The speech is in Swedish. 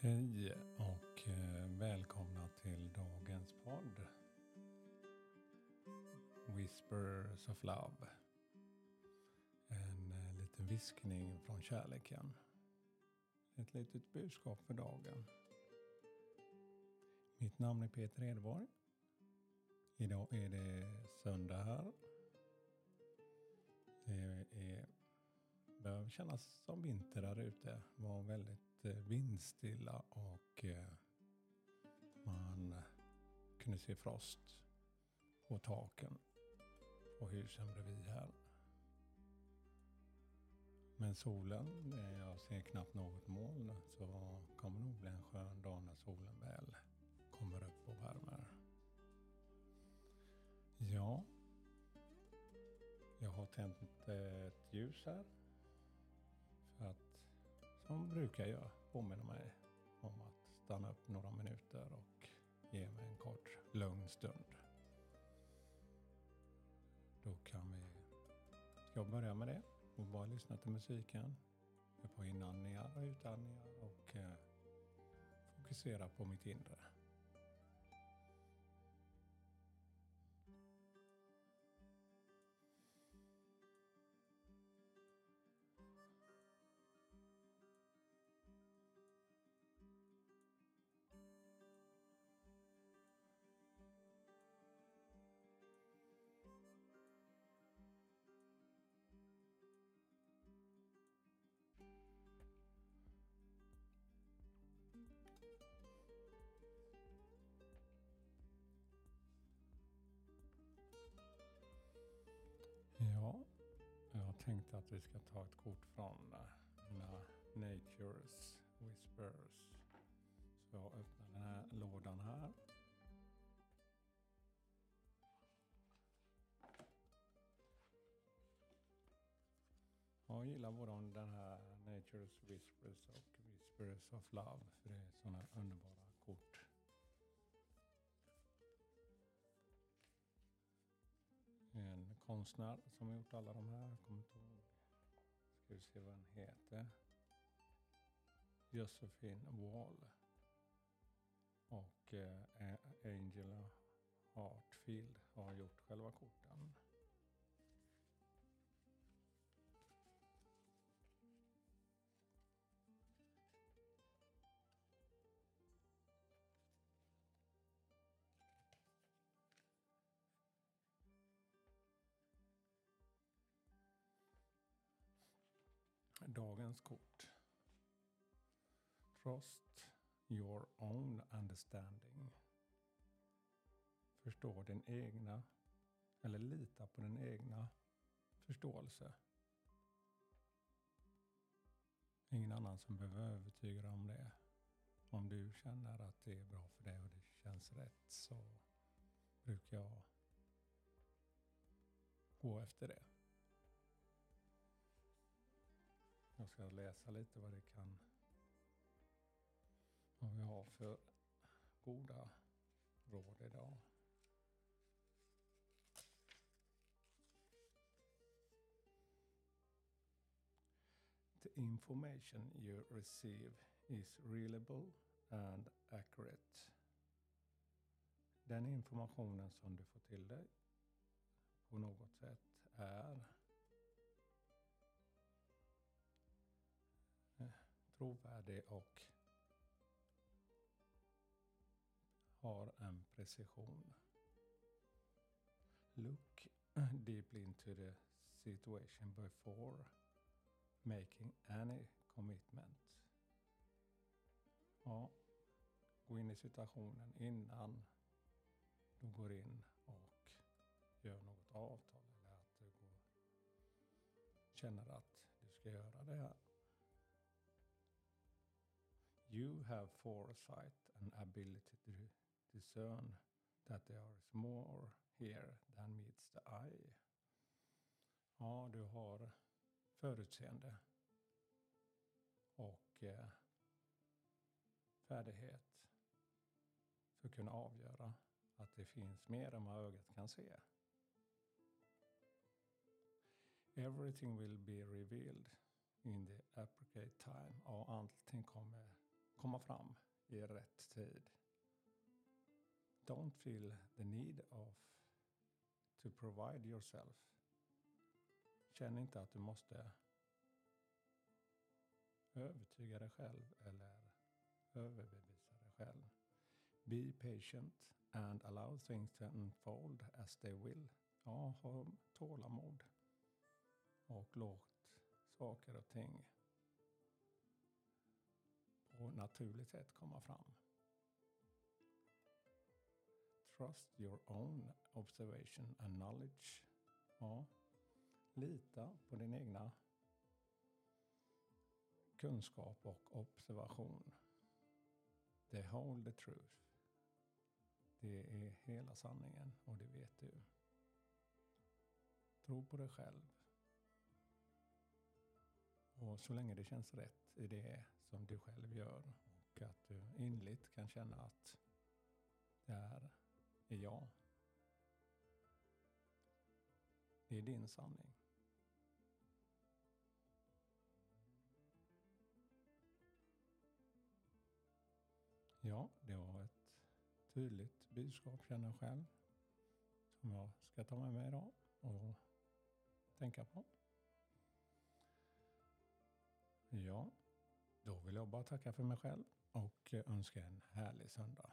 Hej och eh, välkomna till dagens podd. Whispers of Love. En eh, liten viskning från kärleken. Ett litet budskap för dagen. Mitt namn är Peter Edborg. Idag är det söndag här. Började kännas som vinter där ute. Det var väldigt eh, vindstilla och eh, man kunde se frost på taken på husen bredvid här. Men solen, eh, jag ser knappt något moln, så kommer nog bli en skön dag när solen väl kommer upp och värmer. Ja, jag har tänt ett ljus här som brukar jag påminna mig om att stanna upp några minuter och ge mig en kort lugn stund. Då kan vi, ska jag börja med det och bara lyssna till musiken. På inandningar och utandningar och eh, fokusera på mitt inre. Att vi ska ta ett kort från eh, mina Nature's Whispers. Så jag öppnar den här lådan här. Jag gillar både den här Nature's Whispers och Whispers of Love. För det är sådana underbara kort. en konstnär som har gjort alla de här. Jag kommer inte ihåg. Ska vi se vad den heter. Josephine Wall. Och eh, Angela Hartfield Dagens kort. Trust your own understanding. Förstå din egna, eller lita på din egna förståelse. Ingen annan som behöver övertyga dig om det. Om du känner att det är bra för dig och det känns rätt så brukar jag gå efter det. Jag ska läsa lite vad det kan vad vi har för goda råd idag. The information you receive is reliable and accurate. Den informationen som du får till dig på något sätt är trovärdig och har en precision. Look deeply into the situation before making any commitment. Ja, gå in i situationen innan du går in och gör något avtal eller att du går, känner att du ska göra det här. You have foresight and ability to discern that there is more here than meets the eye. Ja, du har förutseende och eh, färdighet för att kunna avgöra att det finns mer än vad ögat kan se. Everything will be revealed in the appropriate time. Ja, allting kommer komma fram i rätt tid. Don't feel the need of to provide yourself. Känn inte att du måste övertyga dig själv eller överbevisa dig själv. Be patient and allow things to unfold as they will. Ja, ha tålamod. Och låt saker och ting naturligt sätt komma fram. Trust your own observation and knowledge. Ja, lita på din egna kunskap och observation. The whole the truth. Det är hela sanningen och det vet du. Tro på dig själv. Och så länge det känns rätt i det som du själv gör och att du inligt kan känna att det här är jag. Det är din sanning. Ja, det var ett tydligt budskap känner jag själv. Som jag ska ta med mig idag och tänka på. Ja, då vill jag bara tacka för mig själv och eh, önska en härlig söndag.